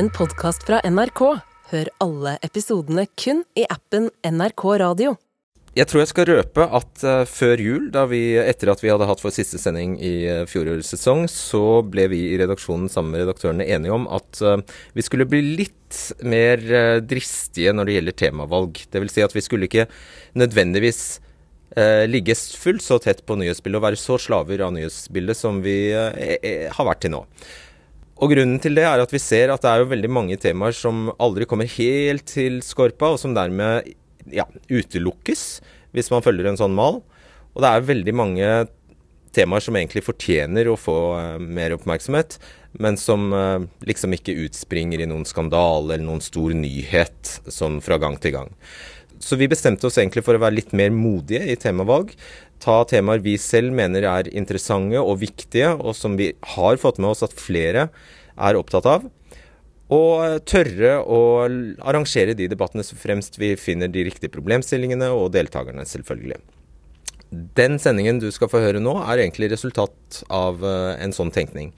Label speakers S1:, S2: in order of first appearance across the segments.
S1: en podkast fra NRK. Hør alle episodene kun i appen NRK Radio.
S2: Jeg tror jeg skal røpe at uh, før jul, da vi, etter at vi hadde hatt vår siste sending i uh, fjorårets sesong, så ble vi i redaksjonen sammen med redaktørene enige om at uh, vi skulle bli litt mer dristige når det gjelder temavalg. Vil si at vi skulle ikke nødvendigvis ligge fullt så tett på nyhetsbildet og være så slaver av nyhetsbildet som vi har vært til nå. Og Grunnen til det er at vi ser at det er jo veldig mange temaer som aldri kommer helt til skorpa, og som dermed ja, utelukkes hvis man følger en sånn mal. Og det er veldig mange temaer som egentlig fortjener å få uh, mer oppmerksomhet, men som uh, liksom ikke utspringer i noen skandale eller noen stor nyhet sånn fra gang til gang. Så vi bestemte oss egentlig for å være litt mer modige i temavalg. Ta temaer vi selv mener er interessante og viktige, og som vi har fått med oss at flere er opptatt av. Og tørre å arrangere de debattene så fremst vi finner de riktige problemstillingene og deltakerne, selvfølgelig. Den sendingen du skal få høre nå, er egentlig resultat av eh, en sånn tenkning.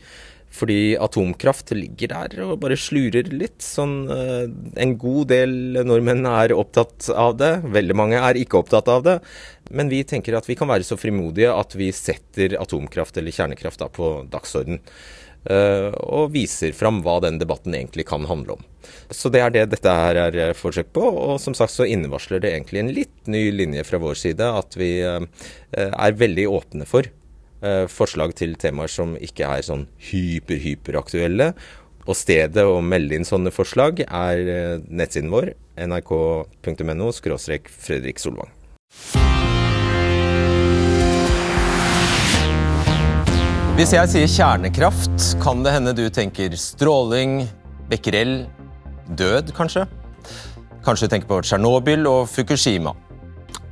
S2: Fordi atomkraft ligger der og bare slurer litt. Sånn, eh, en god del nordmenn er opptatt av det. Veldig mange er ikke opptatt av det. Men vi tenker at vi kan være så frimodige at vi setter atomkraft eller kjernekraft da på dagsorden. Eh, og viser fram hva den debatten egentlig kan handle om. Så det er det dette her er eh, forsøk på, og som sagt så innevarsler det egentlig en litt ny linje fra vår side, at vi er veldig åpne for forslag til temaer som ikke er sånn hyper-hyperaktuelle. Og stedet å melde inn sånne forslag er nettsiden vår, nrk.no Fredrik Solvang. Hvis jeg sier kjernekraft, kan det hende du tenker stråling, becquerel, død, kanskje? Kanskje du tenker på Tsjernobyl og Fukushima.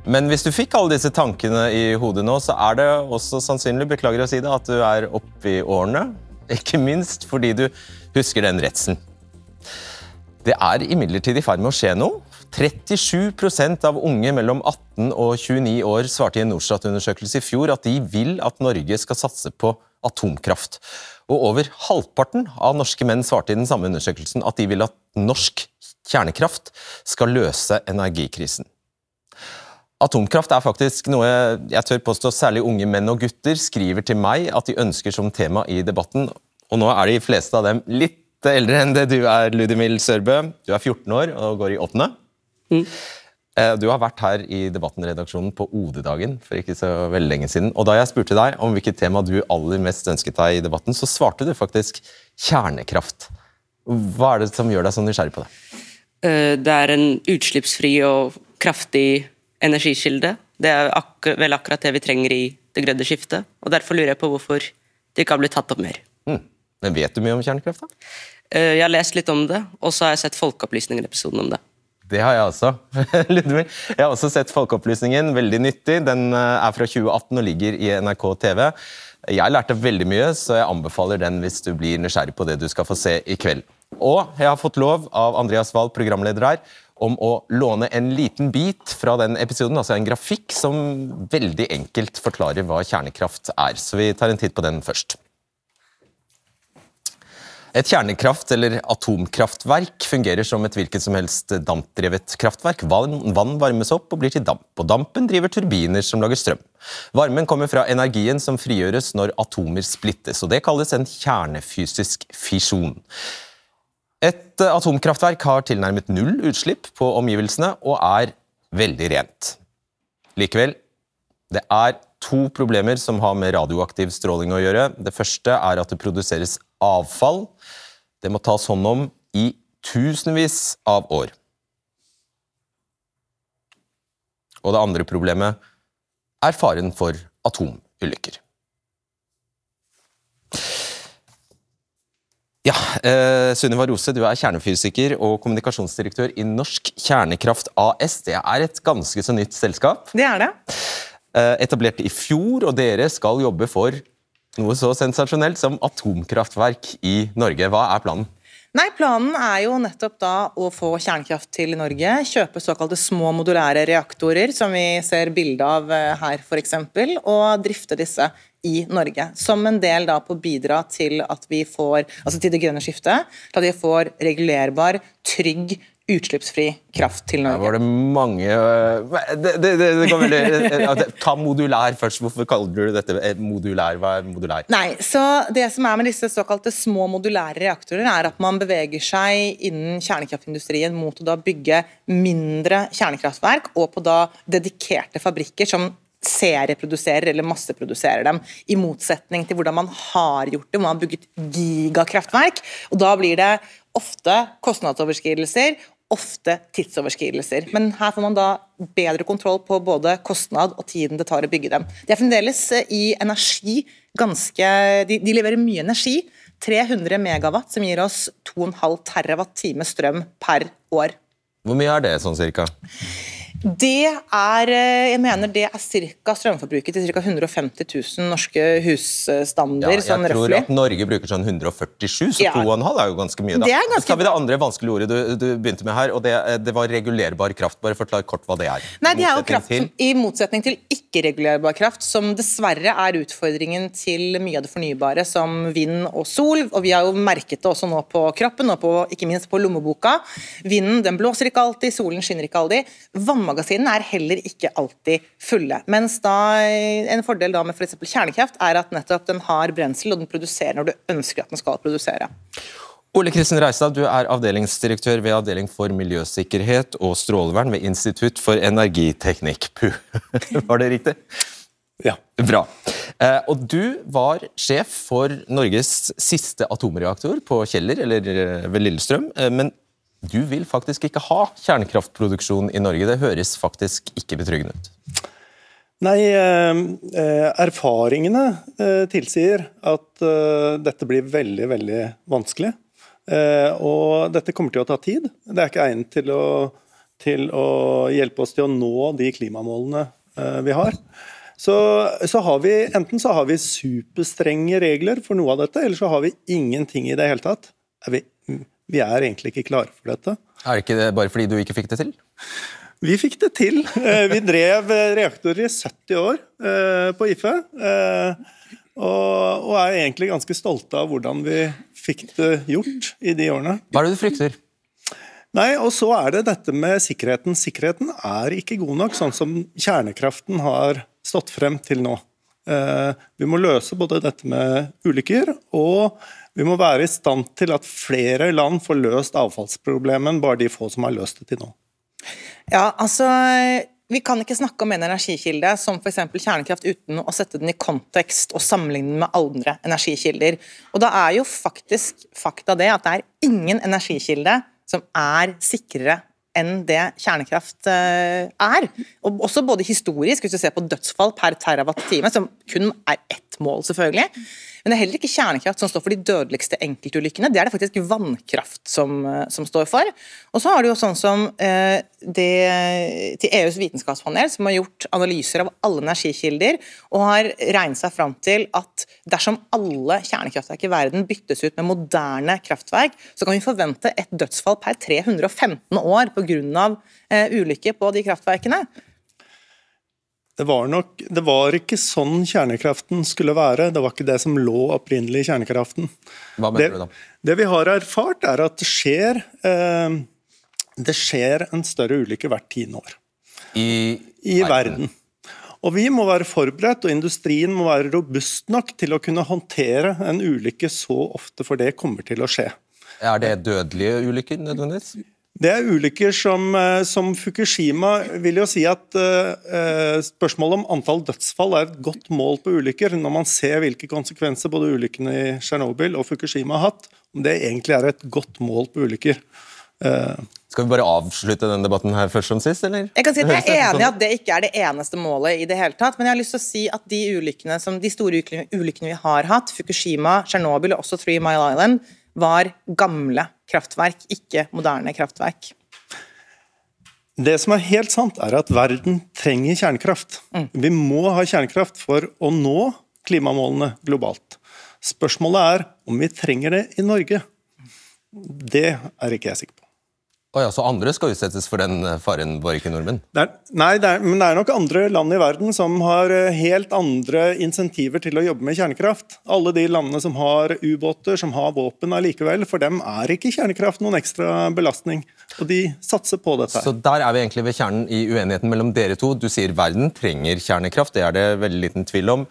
S2: Men hvis du fikk alle disse tankene i hodet nå, så er det også sannsynlig beklager å si det, at du er oppe i årene. Ikke minst fordi du husker den redselen. Det er imidlertid i ferd med å skje noe. 37% av unge mellom 18 og 29 år svarte i en Norstat-undersøkelse i fjor at de vil at Norge skal satse på atomkraft. Og over halvparten av norske menn svarte i den samme undersøkelsen at de vil at norsk kjernekraft skal løse energikrisen. Atomkraft er faktisk noe jeg tør påstå særlig unge menn og gutter skriver til meg at de ønsker som tema i debatten. Og nå er de fleste av dem litt eldre enn det du er, Ludimil Sørbø. Du er 14 år og går i åttende. Mm. Eh, du har vært her i Debatten-redaksjonen på OD-dagen for ikke så veldig lenge siden. Og Da jeg spurte deg om hvilket tema du aller mest ønsket deg i debatten, så svarte du faktisk kjernekraft. Hva er det som gjør deg så nysgjerrig på det?
S3: Eh, det er en utslippsfri og kraftig energikilde. Det er akkur vel akkurat det vi trenger i det grønne skiftet. og Derfor lurer jeg på hvorfor det ikke har blitt tatt opp mer. Mm.
S2: Men Vet du mye om kjernekraft? da?
S3: Eh, jeg har lest litt om det, og så har jeg sett Folkeopplysningen-episoden om det.
S2: Det har jeg også. Ludvig. jeg har også sett Folkeopplysningen. Veldig nyttig. Den eh, er fra 2018 og ligger i NRK TV. Jeg lærte veldig mye, så jeg anbefaler den hvis du blir nysgjerrig på det du skal få se i kveld. Og jeg har fått lov av Andreas Wahl, programleder her, om å låne en liten bit fra den episoden, altså en grafikk som veldig enkelt forklarer hva kjernekraft er. Så vi tar en titt på den først. Et kjernekraft- eller atomkraftverk fungerer som et hvilket som helst dampdrevet kraftverk. Vann, varmes opp og blir til damp, og dampen driver turbiner som lager strøm. Varmen kommer fra energien som frigjøres når atomer splittes, og det kalles en kjernefysisk fisjon. Et atomkraftverk har tilnærmet null utslipp på omgivelsene og er veldig rent. Likevel, det er to problemer som har med radioaktiv stråling å gjøre. Det første er at det produseres avfall. Det må tas hånd om i tusenvis av år. Og det andre problemet er faren for atomulykker. Ja, eh, Sunniva Rose, du er kjernefysiker og kommunikasjonsdirektør i Norsk Kjernekraft AS. Det er et ganske så nytt selskap.
S4: Det er det.
S2: Eh, etablert i fjor, og dere skal jobbe for noe så sensasjonelt som atomkraftverk i Norge. Hva er planen?
S4: Nei, Planen er jo nettopp da å få kjernekraft til Norge. Kjøpe såkalte små modulære reaktorer, som vi ser bilde av eh, her f.eks., og drifte disse i Norge. Som en del da på å bidra til at vi får, altså til det grønne skiftet, til at vi får regulerbar, trygg utslippsfri kraft til Norge.
S2: Da var det mange øh, det, det, det, det går veldig, Ta modulær først. Hvorfor kaller du dette eh, modulær? Hva er modulær?
S4: Nei, så Det som er med disse såkalte små modulære reaktorer, er at man beveger seg innen kjernekraftindustrien mot å da bygge mindre kjernekraftverk, og på da dedikerte fabrikker som serieproduserer eller masseproduserer dem, i motsetning til hvordan man har gjort det, hvor man har bygget gigakraftverk. og Da blir det ofte kostnadsoverskridelser ofte tidsoverskridelser. Men her får man da bedre kontroll på både kostnad og tiden det tar å bygge dem. De er fremdeles eh, i energi ganske De, de leverer mye energi. 300 megawatt, som gir oss 2,5 terawatt-time strøm per år.
S2: Hvor mye er det sånn cirka?
S4: Det er eh, jeg mener det er ca. strømforbruket til ca. 150 000 norske husstander.
S2: Ja, jeg
S4: sånn
S2: tror
S4: røffelig.
S2: at Norge bruker sånn 147, så
S4: Ja.
S2: 2,5 er jo ganske mye. da.
S4: Det er ganske-
S2: Så har vi det andre vanskelige ordet du, du begynte med her, og det, det var regulerbar kraft. Bare forklar kort hva det er.
S4: Nei, det er jo kraft
S2: til-
S4: som, I motsetning til ikke-regulerbar kraft, som dessverre er utfordringen til mye av det fornybare, som vind og sol. og Vi har jo merket det også nå på kroppen, og på, ikke minst på lommeboka. Vinden den blåser ikke alltid, solen skinner ikke alltid. Vannmagasinene er heller ikke alltid fulle. Mens da en fordel da med f.eks. kjernekraft er at nettopp den har brensel, og den produserer når du ønsker at den skal produsere.
S2: Ole Kristin Reistad, du er avdelingsdirektør ved Avdeling for miljøsikkerhet og strålevern ved Institutt for energiteknikk. Puh, var det riktig?
S5: Ja.
S2: Bra. Eh, og du var sjef for Norges siste atomreaktor på Kjeller, eller eh, ved Lillestrøm. Eh, men du vil faktisk ikke ha kjernekraftproduksjon i Norge. Det høres faktisk ikke betryggende ut.
S5: Nei, eh, eh, erfaringene eh, tilsier at dette blir veldig, veldig vanskelig. Og dette kommer til å ta tid. Det er ikke egnet til å, til å hjelpe oss til å nå de klimamålene vi har. Så, så har vi, enten så har vi superstrenge regler for noe av dette, eller så har vi ingenting i det hele tatt. Er vi, vi er egentlig ikke klare for dette.
S2: Er det ikke det bare fordi du ikke fikk det til?
S5: Vi fikk det til. Eh, Vi drev eh, reaktorer i 70 år eh, på IFE. Og, er egentlig ganske stolte av hvordan vi fikk det gjort i de årene.
S2: Hva er det du frykter?
S5: Nei, og så er det dette med sikkerheten. Sikkerheten er ikke god nok, sånn som kjernekraften har stått frem til nå. Vi må løse både dette med ulykker, og vi må være i stand til at flere land får løst avfallsproblemet enn bare de få som har løst det til nå.
S4: Ja, altså vi kan ikke snakke om en energikilde som f.eks. kjernekraft uten å sette den i kontekst og sammenligne den med andre energikilder. Og da er jo faktisk fakta det at det er ingen energikilde som er sikrere enn det kjernekraft eh, er. Og også både historisk, hvis du ser på dødsfall per terawatt-time, som kun er ett mål, selvfølgelig. Men det er heller ikke kjernekraft som står for de dødeligste enkeltulykkene. Det er det faktisk vannkraft som, eh, som står for. Og så har du jo sånn som eh, det til EUs vitenskapspanel, som har gjort analyser av alle energikilder, og har regnet seg fram til at dersom alle kjernekraftverk i verden byttes ut med moderne kraftverk, så kan vi forvente et dødsfall per 315 år pga. Eh, ulykker på de kraftverkene.
S5: Det var nok Det var ikke sånn kjernekraften skulle være. Det var ikke det som lå opprinnelig i kjernekraften.
S2: Hva
S5: Det,
S2: mener du da?
S5: det vi har erfart, er at det skjer eh, Det skjer en større ulykke hvert tiende år
S2: I,
S5: i verden. Og vi må være forberedt, og industrien må være robust nok til å kunne håndtere en ulykke så ofte, for det kommer til å skje.
S2: Er det dødelige ulykker nødvendigvis?
S5: Det er ulykker som, eh, som Fukushima vil jo si at eh, spørsmålet om antall dødsfall er et godt mål på ulykker, når man ser hvilke konsekvenser både ulykkene i Tsjernobyl og Fukushima har hatt. Om det egentlig er et godt mål på ulykker. Eh,
S2: Skal vi bare avslutte denne debatten her først som sist, eller?
S4: Jeg kan si at jeg er enig i
S2: sånn
S4: at det ikke er det eneste målet i det hele tatt, men jeg har lyst til å si at de, ulykkene som, de store ulykkene vi har hatt, Fukushima, Tsjernobyl og også Three Mile Island, var gamle kraftverk, ikke moderne kraftverk.
S5: Det som er helt sant, er at verden trenger kjernekraft. Vi må ha kjernekraft for å nå klimamålene globalt. Spørsmålet er om vi trenger det i Norge. Det er ikke jeg sikker på.
S2: Oh ja, så andre skal utsettes for den eh, faren, bare ikke nordmenn?
S5: Det er, nei, det er, men det er nok andre land i verden som har eh, helt andre insentiver til å jobbe med kjernekraft. Alle de landene som har ubåter, som har våpen allikevel, for dem er ikke kjernekraft noen ekstra belastning. Og de satser på dette.
S2: Så der er vi egentlig ved kjernen i uenigheten mellom dere to. Du sier verden trenger kjernekraft, det er det veldig liten tvil om,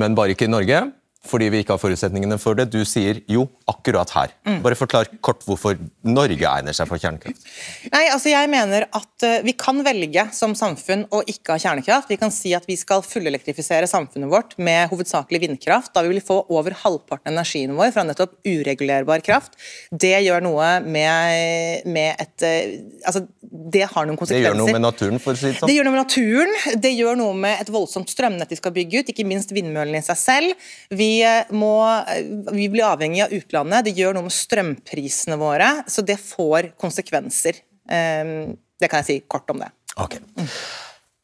S2: men bare ikke i Norge fordi vi ikke har forutsetningene for det. Du sier jo, akkurat her. Mm. Bare forklar kort hvorfor Norge egner seg for kjernekraft.
S4: Nei, altså Jeg mener at uh, vi kan velge som samfunn å ikke ha kjernekraft. Vi kan si at vi skal fullelektrifisere samfunnet vårt med hovedsakelig vindkraft. Da vi vil få over halvparten av energien vår fra nettopp uregulerbar kraft. Det gjør noe med, med et uh, Altså, det har noen konsekvenser.
S2: Det gjør noe med naturen, for å si det sånn?
S4: Det gjør noe med naturen. Det gjør noe med et voldsomt strømnett vi skal bygge ut, ikke minst vindmøllene i seg selv. Vi må, vi blir avhengig av utlandet. Det gjør noe med strømprisene våre, så det får konsekvenser. Ehm, det kan jeg si kort om det.
S2: Okay.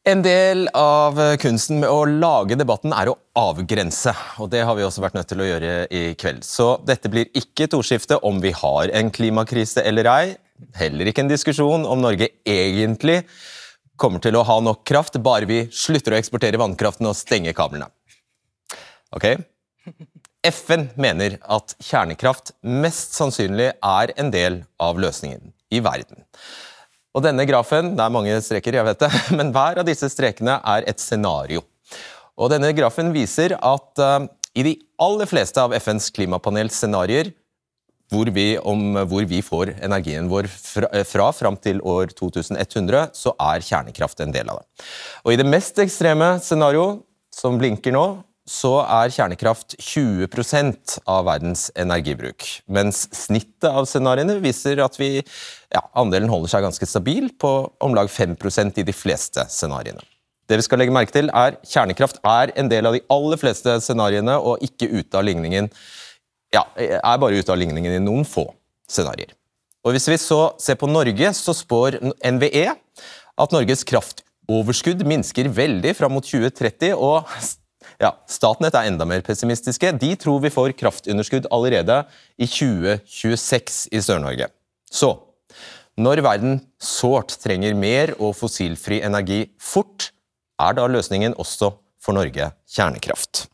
S2: En del av kunsten med å lage debatten er å avgrense, og det har vi også vært nødt til å gjøre i kveld. Så dette blir ikke et ordskifte om vi har en klimakrise eller ei, heller ikke en diskusjon om Norge egentlig kommer til å ha nok kraft, bare vi slutter å eksportere vannkraften og stenge kablene. Ok? FN mener at kjernekraft mest sannsynlig er en del av løsningen i verden. Og denne grafen, Det er mange streker, jeg vet det, men hver av disse strekene er et scenario. Og denne grafen viser at uh, i de aller fleste av FNs klimapanels scenarioer hvor vi, hvor vi får energien vår fra, eh, fra fram til år 2100, så er kjernekraft en del av det. Og I det mest ekstreme scenarioet, som blinker nå, så er kjernekraft 20% av verdens energibruk. Mens snittet av scenarioene viser at vi, ja, andelen holder seg ganske stabil på om lag 5% i de fleste scenarioene. Det vi skal legge merke til er Kjernekraft er en del av de aller fleste scenarioene og ikke ute av ligningen ja, er bare ute av ligningen i noen få scenarioer. Hvis vi så ser på Norge, så spår NVE at Norges kraftoverskudd minsker veldig fram mot 2030. og ja, Statnett er enda mer pessimistiske. De tror vi får kraftunderskudd allerede i 2026 i Sør-Norge. Så når verden sårt trenger mer og fossilfri energi fort, er da løsningen også for Norge kjernekraft.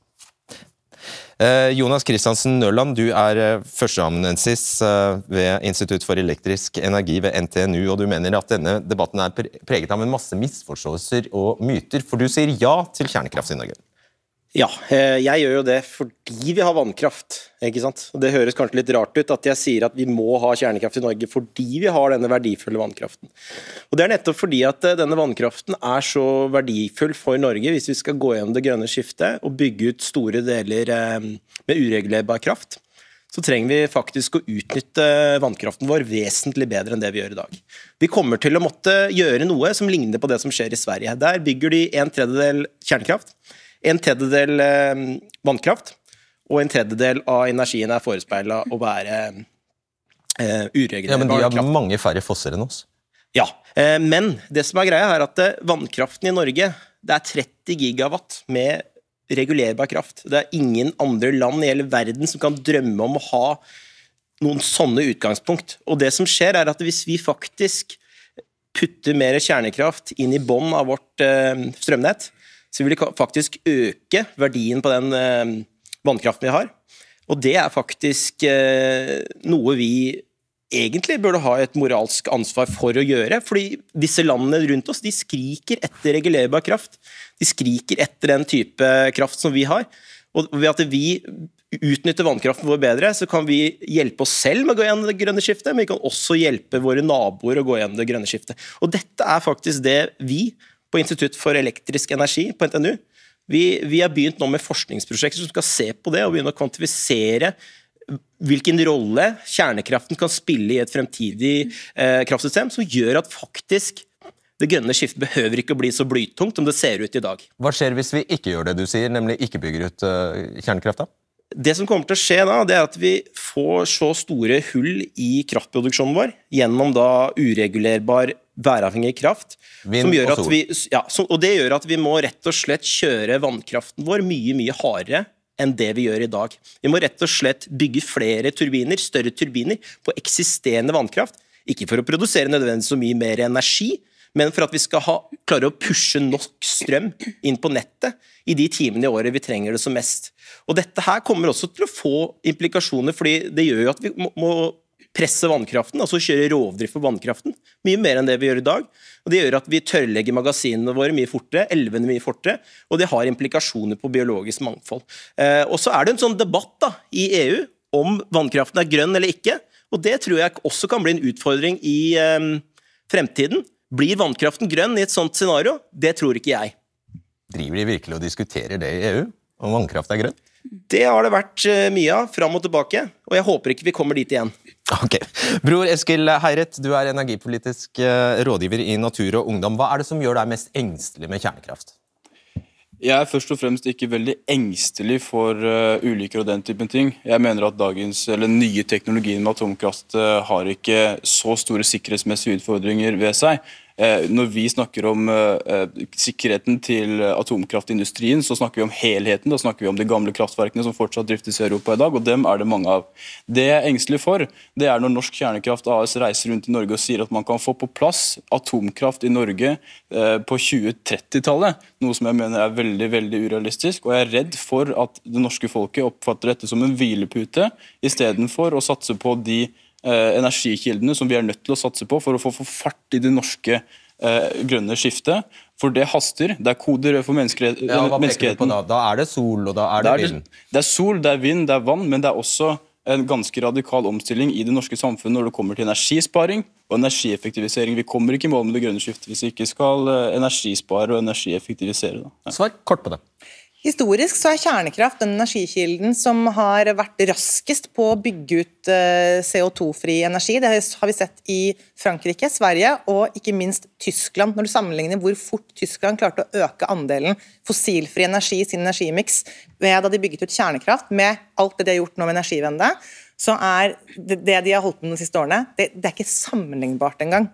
S2: Eh, Jonas Kristiansen Nørland, du er eh, førsteamanuensis eh, ved Institutt for elektrisk energi ved NTNU, og du mener at denne debatten er preget av en masse misforståelser og myter, for du sier ja til kjernekraft i Norge?
S6: Ja, eh, jeg gjør jo det fordi vi har vannkraft. ikke sant? Det høres kanskje litt rart ut at jeg sier at vi må ha kjernekraft i Norge fordi vi har denne verdifulle vannkraften. Og Det er nettopp fordi at eh, denne vannkraften er så verdifull for Norge hvis vi skal gå gjennom det grønne skiftet og bygge ut store deler eh, med uregulerbar kraft. Så trenger vi faktisk å utnytte vannkraften vår vesentlig bedre enn det vi gjør i dag. Vi kommer til å måtte gjøre noe som ligner på det som skjer i Sverige. Der bygger de en tredjedel kjernekraft en tredjedel eh, vannkraft, og en tredjedel av energien er forespeila å være eh, uregulerbar
S2: Ja, Men de har mange færre fosser enn oss.
S6: Ja, eh, men det som er greia, er at eh, vannkraften i Norge det er 30 gigawatt med regulerbar kraft. Det er ingen andre land i hele verden som kan drømme om å ha noen sånne utgangspunkt. Og det som skjer, er at hvis vi faktisk putter mer kjernekraft inn i bånn av vårt eh, strømnett, så vil det faktisk øke verdien på den eh, vannkraften vi har. Og det er faktisk eh, noe vi egentlig burde ha et moralsk ansvar for å gjøre. fordi disse landene rundt oss de skriker etter regulerbar kraft. De skriker etter den type kraft som vi har. Og ved at vi utnytter vannkraften vår bedre, så kan vi hjelpe oss selv med å gå gjennom det grønne skiftet, men vi kan også hjelpe våre naboer å gå gjennom det grønne skiftet. Og dette er faktisk det vi på Institutt for elektrisk energi på NTNU. Vi, vi har begynt nå med forskningsprosjekter som skal se på det og begynne å kvantifisere hvilken rolle kjernekraften kan spille i et fremtidig eh, kraftsystem, som gjør at faktisk det grønne skiftet behøver ikke å bli så blytungt som det ser ut i dag.
S2: Hva skjer hvis vi ikke gjør det du sier, nemlig ikke bygger ut uh, kjernekrafta?
S6: Det som kommer til å skje da, det er at vi får så store hull i kraftproduksjonen vår gjennom da uregulerbar væravhengig kraft.
S2: Vind og sol.
S6: Vi, ja, som, og det gjør at vi må rett og slett kjøre vannkraften vår mye, mye hardere enn det vi gjør i dag. Vi må rett og slett bygge flere turbiner, større turbiner, på eksisterende vannkraft. Ikke for å produsere nødvendigvis så mye mer energi, men for at vi skal ha, klare å pushe nok strøm inn på nettet i de timene i året vi trenger det som mest. Og Dette her kommer også til å få implikasjoner, fordi det gjør jo at vi må, må presse vannkraften, altså kjøre rovdrift på vannkraften, mye mer enn det vi gjør i dag. Og Det gjør at vi tørrlegger magasinene våre mye fortere, elvene mye fortere, og det har implikasjoner på biologisk mangfold. Eh, og Så er det en sånn debatt da, i EU om vannkraften er grønn eller ikke, og det tror jeg også kan bli en utfordring i eh, fremtiden. Blir vannkraften grønn i et sånt scenario? Det tror ikke jeg.
S2: Driver de virkelig og diskuterer det i EU, om vannkraft er grønn?
S6: Det har det vært eh, mye av, fram og tilbake, og jeg håper ikke vi kommer dit igjen.
S2: Ok. Bror Eskil Heiret, du er energipolitisk eh, rådgiver i Natur og Ungdom. Hva er det som gjør deg mest engstelig med kjernekraft?
S7: Jeg er først og fremst ikke veldig engstelig for uh, ulykker og den typen ting. Jeg mener at dagens, eller nye teknologien med atomkraft uh, har ikke så store sikkerhetsmessige utfordringer ved seg. Eh, når vi snakker om eh, sikkerheten til atomkraftindustrien, så snakker vi om helheten. Da snakker vi om de gamle kraftverkene som fortsatt driftes i Europa i dag, og dem er det mange av. Det jeg er engstelig for, det er når Norsk Kjernekraft AS reiser rundt i Norge og sier at man kan få på plass atomkraft i Norge eh, på 2030-tallet, noe som jeg mener er veldig veldig urealistisk. Og jeg er redd for at det norske folket oppfatter dette som en hvilepute, istedenfor å satse på de Eh, energikildene som vi er nødt til å satse på for å få fart i det norske eh, grønne skiftet. For det haster. Det er koder for menneske,
S2: ja, hva menneskeheten. Da? da? er det sol, og da er det, vind?
S7: Det er sol, det er vind, det er vann, men det er også en ganske radikal omstilling i det norske samfunnet når det kommer til energisparing og energieffektivisering. Vi kommer ikke i mål med det grønne skiftet hvis vi ikke skal eh, energispare og energieffektivisere.
S2: Ja. Svar kort på det.
S4: Historisk så er kjernekraft den energikilden som har vært raskest på å bygge ut eh, CO2-fri energi. Det har vi sett i Frankrike, Sverige og ikke minst Tyskland. Når du sammenligner hvor fort Tyskland klarte å øke andelen fossilfri energi i sin energimiks ved da de bygget ut kjernekraft, med alt det de har gjort nå med Energivende, så er det de har holdt på med de siste årene, det, det er ikke sammenlignbart engang.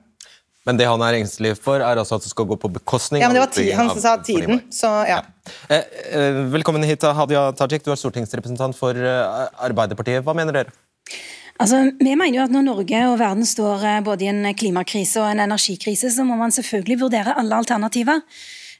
S2: Men det han er engstelig for, er altså at det skal gå på bekostning
S4: ja, men det var ti, Han sa tiden, så ja. ja.
S2: Eh, eh, velkommen hit, Hadia Tajik. Du er stortingsrepresentant for eh, Arbeiderpartiet. Hva mener dere?
S8: Altså, vi mener jo at Når Norge og verden står både i en klimakrise og en energikrise, så må man selvfølgelig vurdere alle alternativer.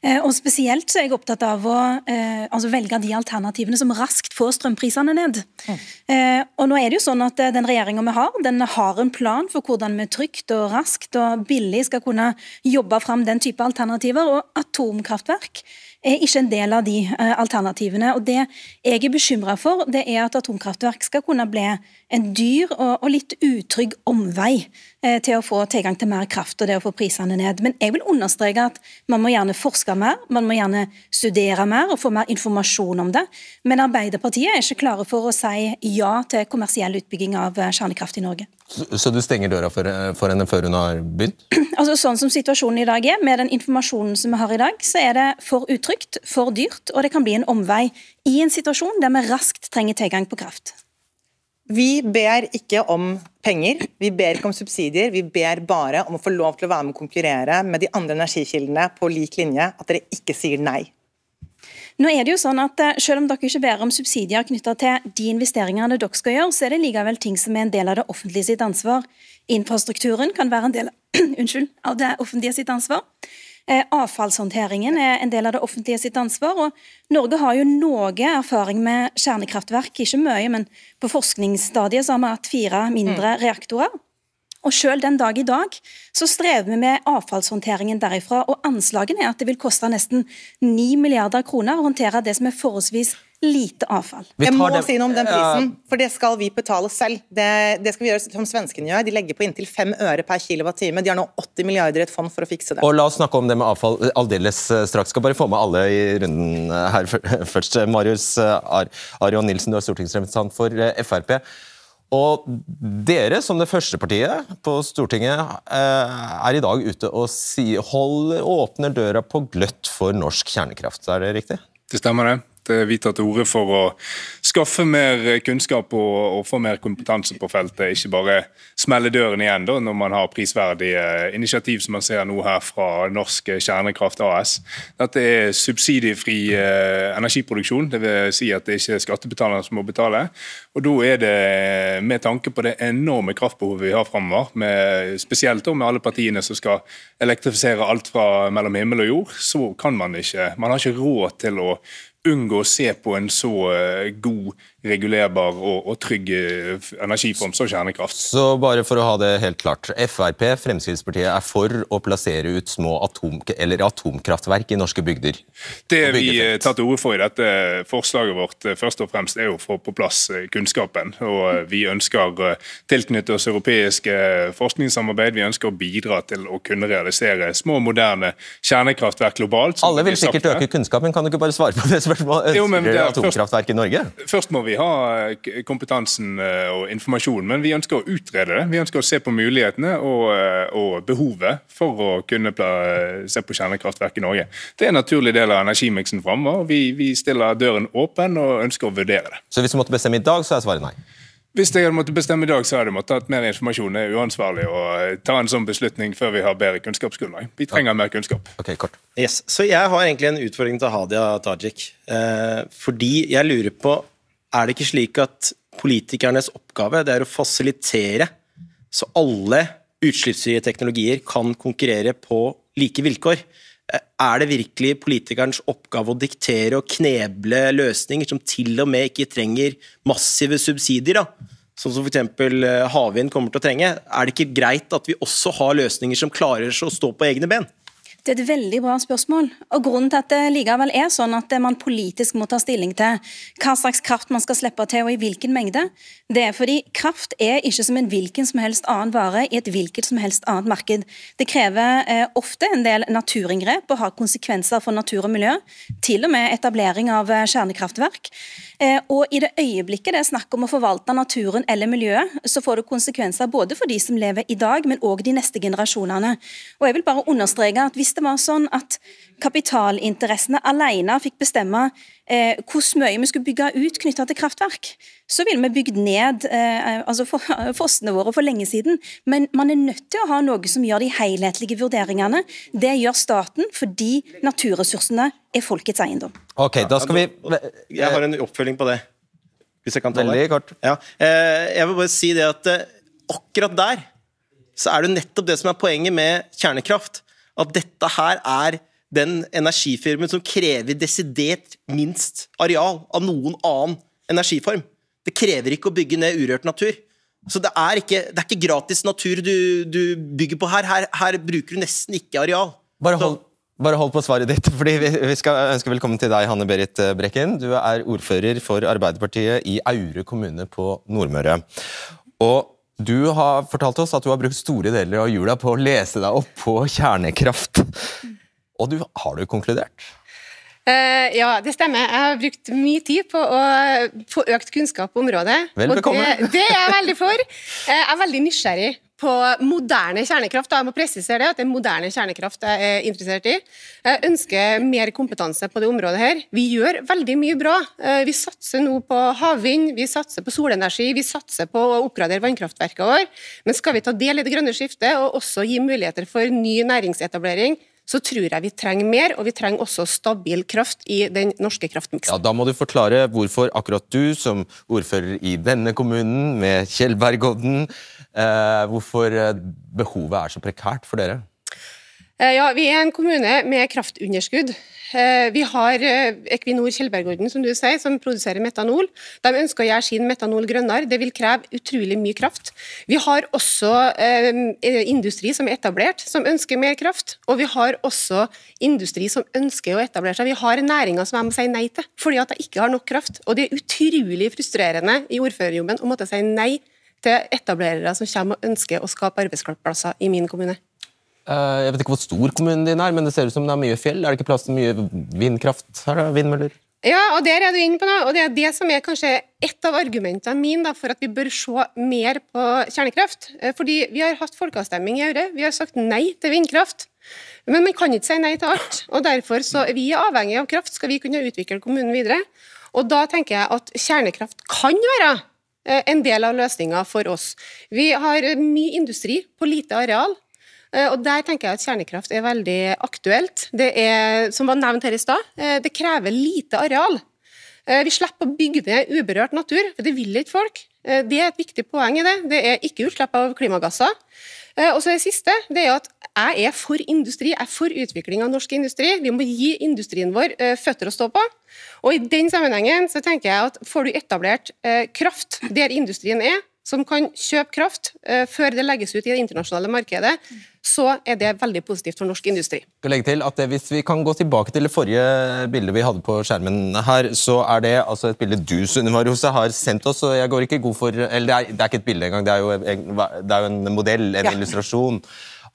S8: Eh, og Spesielt så er jeg opptatt av å eh, altså velge de alternativene som raskt får strømprisene ned. Mm. Eh, og nå er det jo sånn at Den regjeringa vi har, den har en plan for hvordan vi trygt og raskt og billig skal kunne jobbe fram den type alternativer. og Atomkraftverk er ikke en del av de eh, alternativene. Og Det jeg er bekymra for, det er at atomkraftverk skal kunne bli en dyr og, litt utrygg omvei eh, til å få tilgang til mer kraft og det å få prisene ned. Men jeg vil understreke at man må gjerne forske mer, man må gjerne studere mer og få mer informasjon om det. Men Arbeiderpartiet er ikke klare for å si ja til kommersiell utbygging av eh, kjernekraft i Norge.
S2: Så du stenger døra for, for, henne før hun har begynt?
S8: Altså Sånn som situasjonen i dag er, med den informasjonen som vi har i dag, så er det for utrygt, for dyrt, og det kan bli en omvei i en situasjon der vi raskt trenger tilgang på kraft.
S4: Vi ber ikke om penger, vi ber ikke om subsidier. Vi ber bare om å få lov til å være med og konkurrere med de andre energikildene på lik linje. At dere ikke sier nei.
S8: Nå er det jo sånn at eh, Selv om dere ikke ber om subsidier knytta til de investeringene dere skal gjøre, så er det likevel ting som er en del av det offentlige sitt ansvar. Infrastrukturen kan være en del unnskyld, av det offentlige sitt ansvar. Eh, avfallshåndteringen er en del av det offentlige sitt ansvar. og Norge har jo noe erfaring med kjernekraftverk, ikke mye, men på forskningsstadiet så har vi hatt fire mindre reaktorer. Og selv den dag i dag så strever vi med avfallshåndteringen derifra. Og anslagene er at det vil koste nesten 9 milliarder kroner å håndtere det som er forholdsvis lite avfall.
S4: Jeg må det. si noe om den prisen, for det skal vi betale selv. Det, det, skal vi gjøre som svenskene gjør. De legger på inntil 5 øre per kilowattime. De har nå 80 milliarder i et fond for å fikse det.
S2: Og La oss snakke om det med avfall aldeles eh, straks. Skal bare få med alle i runden eh, her først. Marius Ar Arion Nilsen, du er stortingsrepresentant for Frp. Og dere, som det første partiet på Stortinget, eh, er i dag ute og si, holder, åpner døra på gløtt for norsk kjernekraft. Er det riktig?
S9: Det stemmer, det. Vi tar til orde for å
S10: skaffe mer kunnskap og, og, få mer kompetanse på feltet. Ikke bare smelle døren igjen da, når man har prisverdige initiativ som man ser nå her fra Norsk Kjernekraft AS. Dette er subsidiefri eh, energiproduksjon, dvs. Si at det ikke er skattebetalerne som må betale. Og Da er det med tanke på det enorme kraftbehovet vi har framover, spesielt da med alle partiene som skal elektrifisere alt fra mellom himmel og jord, så kan man ikke Man har ikke råd til å unngå å se på en så eh, god regulerbar og, og trygg eh, energiform som kjernekraft.
S2: Så bare for å ha det helt klart. Frp, Fremskrittspartiet, er for å plassere ut små atom, atomkraftverk i norske bygder?
S10: Det vi eh, tar til orde for i dette forslaget vårt, eh, først og fremst er å få på plass kunnskapen. og Vi ønsker å tilknytte oss europeiske forskningssamarbeid. Vi ønsker å bidra til å kunne realisere små, moderne kjernekraftverk globalt.
S2: Alle vil sikkert øke kunnskapen, kan du ikke bare svare på det spørsmålet? Ønsker dere atomkraftverk i Norge?
S10: Først må vi ha eh, kompetansen eh, og informasjonen, men vi ønsker å utrede det. Vi ønsker å se på mulighetene og, eh, og behovet for å kunne se på kjernekraftverk i Norge. Det er en naturlig del av energimiksen framover. Vi, vi stiller døren åpen og ønsker å vurdere det.
S2: Så hvis du måtte bestemme i dag, så er svaret nei?
S10: Hvis jeg hadde måttet bestemme i dag, så hadde jeg måttet hatt mer informasjon. Det er uansvarlig å ta en sånn beslutning før vi har bedre kunnskapsgrunnlag. Vi trenger mer kunnskap.
S2: Ok, kort.
S6: Yes. Så jeg har egentlig en utfordring til Hadia Tajik. Eh, fordi jeg lurer på er det ikke slik at politikernes oppgave det er å fasilitere så alle utslippsfrie teknologier kan konkurrere på like vilkår? Er det virkelig politikernes oppgave å diktere og kneble løsninger som til og med ikke trenger massive subsidier? da? Sånn som f.eks. Eh, havvind kommer til å trenge. Er det ikke greit at vi også har løsninger som klarer seg å stå på egne ben?
S8: Det er et veldig bra spørsmål. Og Grunnen til at det likevel er sånn at man politisk må ta stilling til hva slags kraft man skal slippe til, og i hvilken mengde, det er fordi kraft er ikke som en hvilken som helst annen vare i et hvilket som helst annet marked. Det krever eh, ofte en del naturinngrep og har konsekvenser for natur og miljø. Til og med etablering av eh, kjernekraftverk. Eh, og i det øyeblikket det er snakk om å forvalte naturen eller miljøet, så får det konsekvenser både for de som lever i dag, men òg de neste generasjonene. Og jeg vil bare understreke at hvis det var sånn at kapitalinteressene alene fikk bestemme eh, hvor mye vi skulle bygge ut knytta til kraftverk, så ville vi bygd ned eh, altså for, fossene våre for lenge siden. Men man er nødt til å ha noe som gjør de helhetlige vurderingene. Det gjør staten fordi naturressursene er folkets eiendom.
S2: Ok, da skal vi...
S6: Jeg har en oppfølging på det. Hvis jeg kan ta
S2: Veldig kort.
S6: Ja. Eh, jeg vil bare si det at eh, akkurat der så er det nettopp det som er poenget med kjernekraft at dette her er den energifirmen som krever desidert minst areal av noen annen energiform. Det krever ikke å bygge ned urørt natur. Så det er ikke, det er ikke gratis natur du, du, bygger på her. her. her. bruker du nesten ikke areal.
S2: Bare hold, bare hold på svaret ditt, fordi vi, vi skal ønske velkommen til deg, Hanne Berit Brekken. Du er ordfører for Arbeiderpartiet i Aure kommune på Nordmøre. Og du har fortalt oss at du har brukt store deler av jula på å lese deg opp på kjernekraft. Og du, har du konkludert?
S9: Uh, ja, det stemmer. Jeg har brukt mye tid på å få økt kunnskap på området.
S2: Vel bekomme.
S9: Det, det, er jeg veldig for. Uh, jeg er veldig nysgjerrig på moderne kjernekraft. Jeg må presisere det, at det er moderne kjernekraft jeg er interessert i. Jeg ønsker mer kompetanse på det området her. Vi gjør veldig mye bra. Eh, vi satser nå på havvind, vi satser på solenergi, vi satser på å oppgradere vannkraftverkene våre. Men skal vi ta del i det grønne skiftet og også gi muligheter for ny næringsetablering, så tror jeg vi trenger mer, og vi trenger også stabil kraft i den norske kraftmiksen.
S2: Ja, Da må du forklare hvorfor akkurat du, som ordfører i denne kommunen, med Kjellbergodden, eh, hvorfor eh, behovet er så prekært for dere?
S9: Eh, ja, Vi er en kommune med kraftunderskudd. Eh, vi har eh, Equinor Kjellbergorden, som du sier, som produserer metanol. De ønsker å gjøre sin metanol grønnere. Det vil kreve utrolig mye kraft. Vi har også industri som er etablert, som ønsker mer kraft. Og vi har også industri som ønsker å etablere seg. Vi har næringer som jeg må si nei til, fordi at de ikke har nok kraft. Og det er utrolig frustrerende i ordførerjobben å måtte si nei til etablerere som kommer og ønsker å skape arbeidsplasser i min kommune.
S2: Eh, jeg vet ikke hvor stor kommunen din er, men det ser ut som det er mye fjell. Er det ikke plass til mye vindkraft her? da? Vindmøller?
S9: Ja, og der er du inne på noe, og det er det som er kanskje et av argumentene mine for at vi bør se mer på kjernekraft. Eh, fordi vi har hatt folkeavstemning i Aure, vi har sagt nei til vindkraft. Men man kan ikke si nei til alt, og derfor så er vi avhengig av kraft skal vi kunne utvikle kommunen videre. Og da tenker jeg at kjernekraft kan være eh, en del av løsninga for oss. Vi har mye industri på lite areal. Eh, og Der tenker jeg at kjernekraft er veldig aktuelt. Det er, som var nevnt her i stad, det krever lite areal. Vi slipper å bygge ned uberørt natur, for det vil ikke folk. Det er et viktig poeng i det. Det er ikke utslipp av klimagasser. Og så Det siste det er at jeg er for industri, jeg er for utvikling av norsk industri. Vi må gi industrien vår føtter å stå på. Og I den sammenhengen så tenker jeg at får du etablert kraft der industrien er, som kan kjøpe kraft før det legges ut i det internasjonale markedet, så er det veldig positivt for norsk industri.
S2: Jeg legge til at det, Hvis vi kan gå tilbake til det forrige bildet vi hadde på skjermen her, så er det altså et bilde du Marose, har sendt oss. og jeg går ikke god for, eller Det er, det er ikke et bilde engang, det er jo, det er jo en modell, en ja. illustrasjon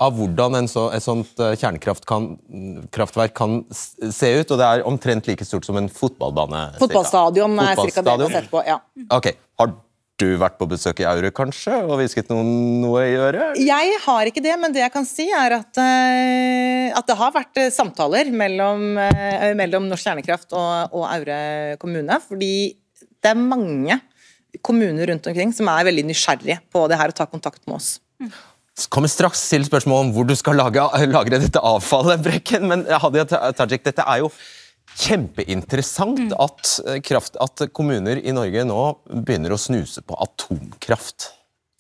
S2: av hvordan så, et sånt eh, kjernekraftverk kan se ut. og Det er omtrent like stort som en fotballbane.
S4: Fotballstadion er ca. det man har sett på. ja.
S2: Ok, Har du vært på besøk i Aure kanskje, og hvisket noen, noe i øret?
S4: Jeg har ikke det, men det jeg kan si er at, uh, at det har vært uh, samtaler mellom, uh, mellom Norsk Kjernekraft og, og, Aure kommune. Fordi det er mange kommuner rundt omkring som er veldig nysgjerrige på det her og tar kontakt med oss. Mm.
S2: Kommer straks til spørsmålet om hvor du skal lage, lagre dette avfallet, Brekken. Men Hadia Tajik, dette er jo kjempeinteressant mm. at, eh, kraft, at kommuner i Norge nå begynner å snuse på atomkraft.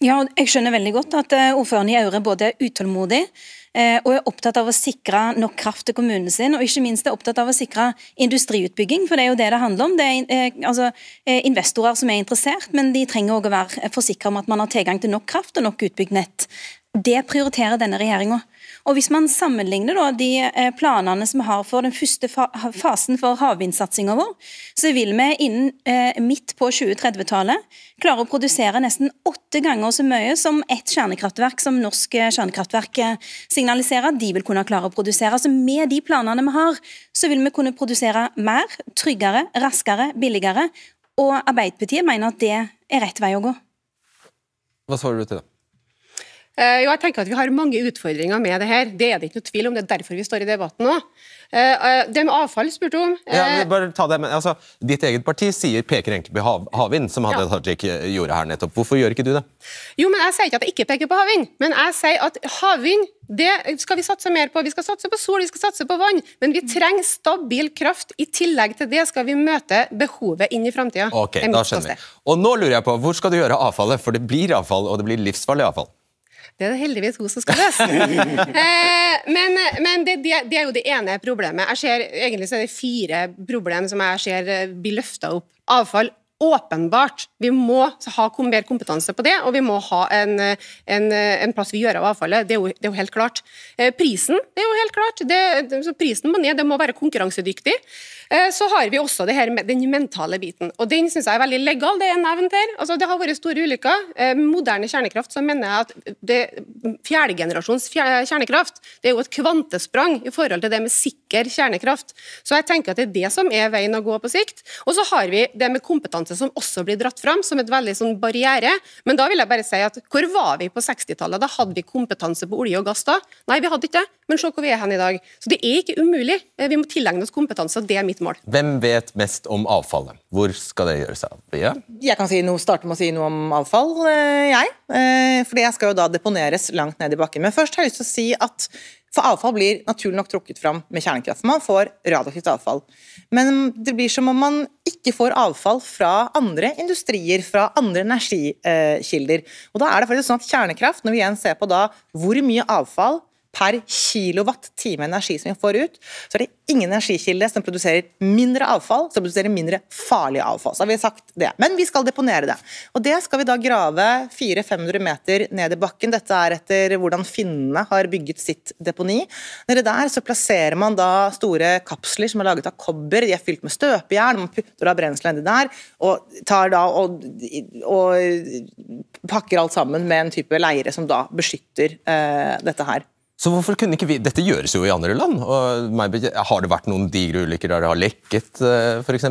S8: Ja, jeg skjønner veldig godt at eh, ordføreren i Aure både er utålmodig eh, og er opptatt av å sikre nok kraft til kommunen sin, og ikke minst er opptatt av å sikre industriutbygging, for det er jo det det handler om. Det er altså, investorer som er interessert, men de trenger òg å være forsikra om at man har tilgang til nok kraft og nok utbygd nett. Det prioriterer denne regjeringa. Og Hvis man sammenligner da, de eh, planene som vi har for den første fasen for havvindsatsinga vår, så vil vi innen eh, midt på 2030-tallet klare å produsere nesten åtte ganger så mye som ett kjernekraftverk som norsk eh, kjernekraftverk signaliserer de vil kunne klare å produsere. Så Med de planene vi har, så vil vi kunne produsere mer, tryggere, raskere, billigere. Og Arbeiderpartiet mener at det er rett vei å gå.
S2: Hva svarer du til det?
S9: Uh, jo, jeg tenker at Vi har mange utfordringer med det her. Det er det ikke noe tvil om. Det er derfor vi står i debatten nå. Uh, det med avfall spurte du om.
S2: Ja, bare ta det, men, altså, ditt eget parti sier, peker egentlig på hav, havvind, som Hadia ja. Tajik gjorde her nettopp. Hvorfor gjør ikke du det?
S9: Jo, men Jeg sier ikke at jeg ikke peker på havvind, men jeg sier at havvind det skal vi satse mer på. Vi skal satse på sol, vi skal satse på vann. Men vi trenger stabil kraft. I tillegg til det skal vi møte behovet inn i framtida.
S2: Okay, da skjønner vi. Og nå lurer jeg på, Hvor skal du gjøre avfallet? For det blir avfall, og det blir livsfarlig avfall.
S9: Det er det heldigvis hun som skal løse. eh, men, men det, det, det, er jo det ene problemet. Jeg ser, egentlig så er det fire problem som jeg ser blir løfta opp. Avfall åpenbart. Vi må ha mer kompetanse på det, og vi må ha en, en, en plass vi gjør av avfallet. Det er, jo, det er, jo, helt klart. Eh, prisen det er jo helt klart. Det, prisen må ned, det må være konkurransedyktig. Eh, så har vi også her, den mentale biten. og Den synes jeg er veldig legal. Det er nevnt her. Altså, det har vært store ulykker. Eh, moderne kjernekraft så mener jeg at det, fjerdegenerasjons kjernekraft det er jo et kvantesprang i forhold til det med sikker kjernekraft. Så jeg tenker at det er det som er veien å gå på sikt. Og så har vi det med kompetanse som også blir dratt fram som et veldig sånn barriere. Men da vil jeg bare si at hvor var vi på 60-tallet? Da hadde vi kompetanse på olje og gass da? Nei, vi hadde ikke det. Men se hvor vi er hen i dag. Så det er ikke umulig. Eh, vi må tilegne oss kompetanse, og det er mitt mål.
S2: Hvem vet mest om avfallet? Hvor skal det gjøres av? Ja?
S4: Jeg kan si noe, starte med å si noe om avfall, eh, jeg. Eh, for det skal jo da deponeres langt ned i bakken. Men først har jeg lyst til å si at for avfall blir naturlig nok trukket fram med kjernekraft. Man får radioaktivt avfall. Men det blir som om man ikke får avfall fra andre industrier, fra andre energikilder. Og da er det faktisk sånn at kjernekraft, når vi igjen ser på da hvor mye avfall per kilowatt-time energi som vi får ut, så er det ingen energikilde som produserer mindre avfall, som produserer mindre farlig avfall. Så har vi sagt det. Men vi skal deponere det. Og det skal vi da grave 400-500 meter ned i bakken. Dette er etter hvordan finnene har bygget sitt deponi. Nede der så plasserer man da store kapsler som er laget av kobber. De er fylt med støpejern. Man putter da brenselet nedi der og tar da og, og pakker alt sammen med en type leire som da beskytter uh, dette her.
S2: Så hvorfor kunne ikke vi, Dette gjøres jo i andre land. og Har det vært noen digre ulykker der det har lekket, eh, f.eks.?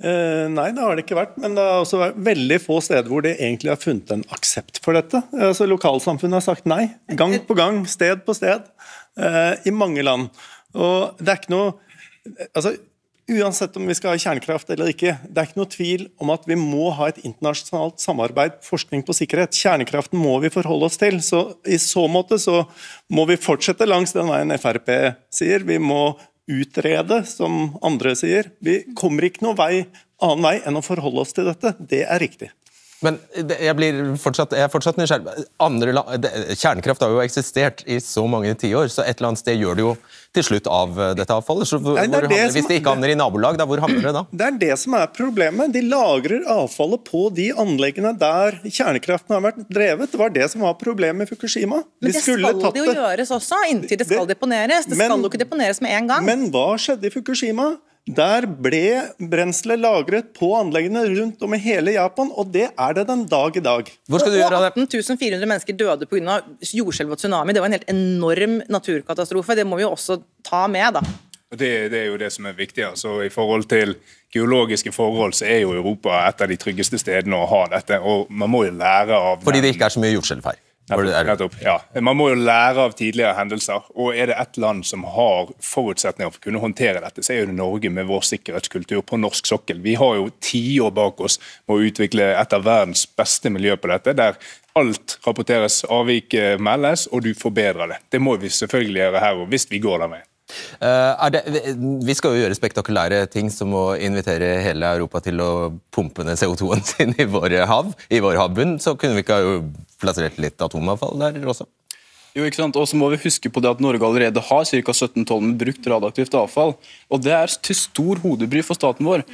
S5: Eh, nei, det har det ikke vært. Men det har også vært veldig få steder hvor det egentlig har funnet en aksept for dette. Altså, Lokalsamfunnet har sagt nei. Gang på gang, sted på sted. Eh, I mange land. Og det er ikke noe altså, uansett om vi skal ha kjernekraft eller ikke, det er ikke noe tvil om at vi må ha et internasjonalt samarbeid, forskning på sikkerhet. Kjernekraften må vi forholde oss til. Så I så måte så må vi fortsette langs den veien Frp sier. Vi må utrede, som andre sier. Vi kommer ikke noen vei, annen vei enn å forholde oss til dette. Det er riktig.
S2: Men jeg, blir fortsatt, jeg er fortsatt nysgjerrig. Kjernekraft har jo eksistert i så mange tiår, så et eller annet sted gjør det jo til slutt av eh, dette avfallet. Så hvor, Nei, det det hvis det ikke havner i nabolag, da, hvor havner det da?
S5: Det er det som er problemet. De lagrer avfallet på de anleggene der kjernekraften har vært drevet. Det var det som var problemet med Fukushima.
S4: Men det skal det jo gjøres også, inntil det skal det, deponeres. Det men, skal jo ikke deponeres med en gang.
S5: Men hva skjedde i Fukushima? Der ble brenselet lagret på anleggene rundt om i hele Japan, og det er det den dag i dag.
S4: Hvor skal du gjøre det? 18 400 mennesker døde pga. jordskjelv og tsunami. Det var en helt enorm naturkatastrofe. Det må vi jo også ta med, da.
S10: Det, det, er jo det som er viktig. altså I forhold til geologiske forhold så er jo Europa et av de tryggeste stedene å ha dette. og man må jo lære av...
S2: Fordi det ikke er så mye jordskjelv her?
S10: Nettopp, ja. Man må jo lære av tidligere hendelser. og Er det et land som har forutsetninger for å kunne håndtere dette, så er det Norge med vår sikkerhetskultur på norsk sokkel. Vi har jo tiår bak oss med å utvikle et av verdens beste miljø på dette. der alt rapporteres, avvik meldes, og du forbedrer det. Det må vi selvfølgelig gjøre her, og hvis vi går den veien.
S2: Uh, det, vi skal jo gjøre spektakulære ting som å invitere hele Europa til å pumpe ned CO2-en sin i våre hav, i vår havbunn. Så kunne vi ikke ha plassert litt atomavfall der også?
S7: Jo, ikke sant? Og så må vi huske på det at Norge allerede har ca. 17 tonn med brukt radioaktivt avfall. Og Det er til stor hodebry for staten vår.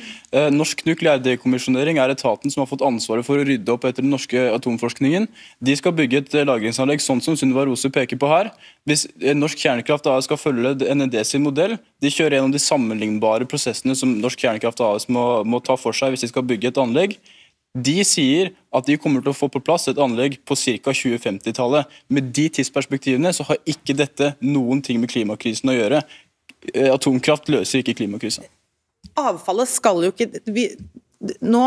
S7: Norsk Norsk nukleærdekommisjonering er etaten som har fått ansvaret for å rydde opp etter den norske atomforskningen. De skal bygge et eh, lagringsanlegg sånn som Sunniva Rose peker på her. Hvis eh, Norsk Kjernekraft AS skal følge NED sin modell, de kjører gjennom de sammenlignbare prosessene som Norsk Kjernekraft AS må, må ta for seg hvis de skal bygge et anlegg. De sier at de kommer til å få på plass et anlegg på ca. 2050-tallet. Med de tidsperspektivene så har ikke dette noen ting med klimakrisen å gjøre. Eh, atomkraft løser ikke klimakrisen.
S4: Avfallet skal jo ikke vi, nå,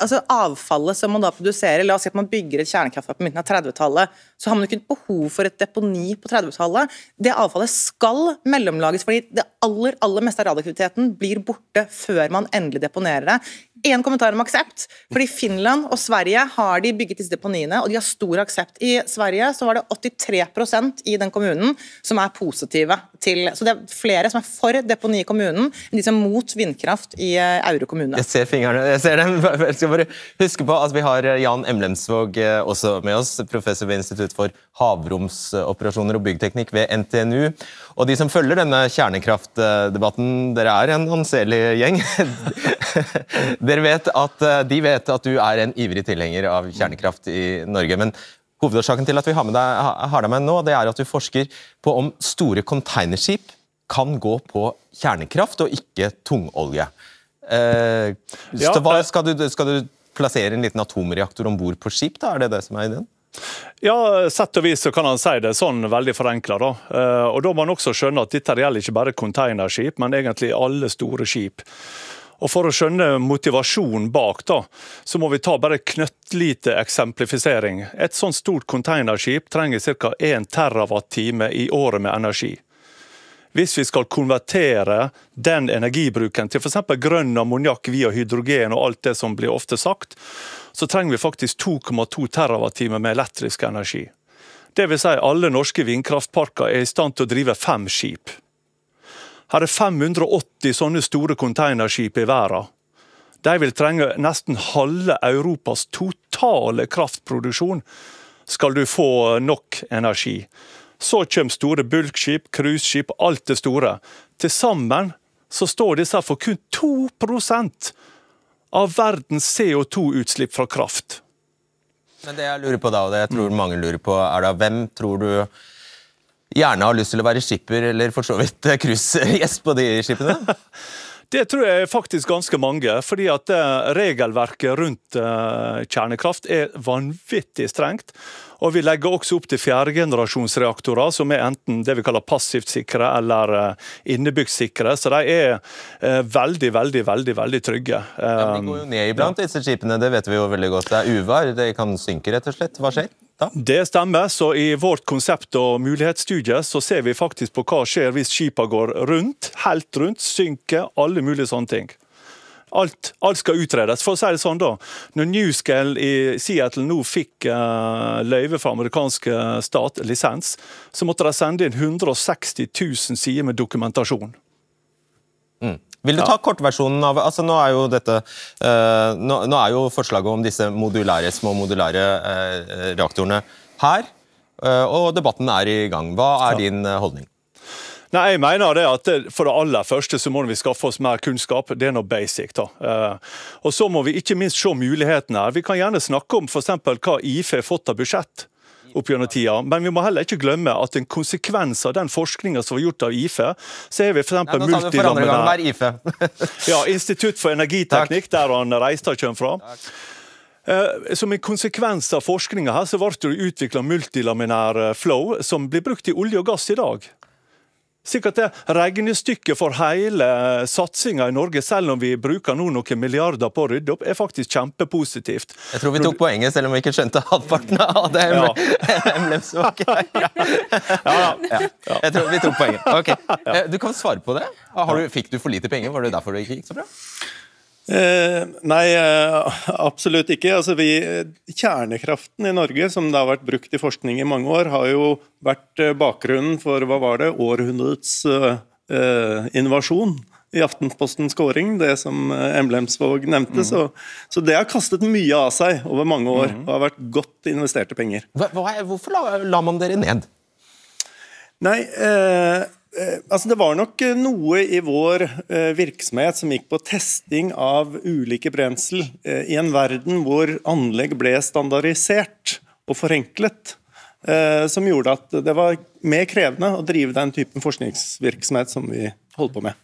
S4: altså Avfallet som man da produserer, la oss si at man bygger et kjernekraftverk på midten av 30-tallet, så har man jo ikke behov for et deponi på 30-tallet. Det avfallet skal mellomlages, fordi det aller aller meste av radioaktiviteten blir borte før man endelig deponerer det. Én kommentar om aksept. fordi Finland og Sverige har de bygget disse deponiene, og de har stor aksept. I Sverige så var det 83% i den kommunen som er positive til Så det er flere som er for deponi i kommunen, enn de som er mot vindkraft i eh, Aure kommune.
S2: Jeg ser fingrene, jeg ser dem. Jeg skal bare huske på at Vi har eh, Jan Emlemsvåg eh, også med oss, professor ved Institutt for havromsoperasjoner og byggteknikk ved NTNU. Og De som følger denne kjernekraftdebatten, dere er en anselig gjeng. Dere vet at, de vet at du er en ivrig tilhenger av kjernekraft i Norge. men Hovedårsaken til at vi har, med deg, har deg med nå, det er at du forsker på om store containerskip kan gå på kjernekraft og ikke tungolje. Eh, ja, hva, skal, du, skal, du, plassere en liten atomreaktor om bord på skip? da? Er det det som er ideen?
S11: Ja, sett og vis så kan han si det sånn veldig forenkla. Da. Eh, og da må man også skjønne at dette gjelder ikke bare containerskip, men egentlig alle store skip. Og For å skjønne motivasjonen bak, da, så må vi ta bare knøttlite eksemplifisering. Et sånt stort containerskip trenger ca. 1 terawatt-time i året med energi. Hvis vi skal konvertere den energibruken til f.eks. grønn ammoniakk via hydrogen og alt det som blir ofte sagt, så trenger vi faktisk 2,2 TWh med elektrisk energi. Vil si alle norske vindkraftparker er i stand til å drive fem skip. Her er 580 sånne store containerskip i verden. De vil trenge nesten halve Europas totale kraftproduksjon skal du få nok energi. Så kommer store bulkskip, cruiseskip, alt det store. Til sammen så står disse for kun 2% av verdens CO2-utslipp fra kraft.
S2: Men det jeg lurer på da, og det jeg tror mange lurer på, er da hvem tror du gjerne har lyst til å være skipper eller for så vidt cruisegjest på de skipene?
S11: Det tror jeg faktisk ganske mange. fordi at Regelverket rundt eh, kjernekraft er vanvittig strengt. Og Vi legger også opp til fjerdegenerasjonsreaktorer, som er enten det vi kaller passivt sikre eller eh, innebygd sikre. Så de er eh, veldig, veldig veldig, veldig trygge.
S2: Ja, de går jo ned iblant, disse skipene. Det vet vi jo veldig godt. Det er uvær, det kan synke rett og slett. Hva skjer?
S11: Det stemmer. så I vårt konsept- og mulighetsstudie så ser vi faktisk på hva skjer hvis skipene går rundt, helt rundt, synker, alle mulige sånne ting. Alt, alt, skal utredes. For å si det sånn da, Når Newscale i Seattle nå fikk uh, løyve fra amerikanske stat, lisens, så måtte de sende inn 160 000 sider med dokumentasjon.
S2: Mm. Vil du ta kortversjonen av altså Nå er jo dette uh, nå, nå, er jo forslaget om disse modulære, små modulære uh, reaktorene her, uh, og debatten er i gang. Hva er ja. din holdning?
S11: Nei, jeg mener det at For det aller første så må vi skaffe oss mer kunnskap. Det er noe basic. da. Og Så må vi ikke minst se mulighetene. Vi kan gjerne snakke om for hva IFE har fått av budsjett opp gjennom tida. Men vi må heller ikke glemme at en konsekvens av den forskninga som var gjort av IFE, så er vi f.eks. Ja, multilaminær ja, Institutt for energiteknikk, der han Reistad kommer fra. Takk. Eh, som en konsekvens av forskninga her, så ble det utvikla multilaminær eh, flow, som blir brukt i olje og gass i dag. Sikkert det regnestykket for hele satsinga i Norge, selv om vi bruker nå noen milliarder på å rydde opp, er faktisk kjempepositivt.
S2: Jeg tror vi tok poenget, selv om vi ikke skjønte halvparten av det. Ja. ja. ja. Jeg tror vi tok poenget. Okay. Eh, du kan svare på det. Du, fikk du for lite penger? Var det derfor det ikke gikk så bra?
S5: Eh, nei, eh, absolutt ikke. Altså, vi, kjernekraften i Norge, som det har vært brukt i forskning i mange år, har jo vært eh, bakgrunnen for hva var det, århundrets eh, innovasjon i Aftenpostens kåring, det som Emblemsvåg nevnte. Mm. Så, så, det har kastet mye av seg over mange år mm. og har vært godt investerte penger.
S2: Hva, hvorfor la, la, man dere ned?
S5: Nei, eh, Eh, altså det var nok eh, noe i vår eh, virksomhet som gikk på testing av ulike brensel i en verden hvor anlegg ble standardisert og forenklet. Som gjorde at det var mer krevende å drive den typen forskningsvirksomhet som vi holder på med.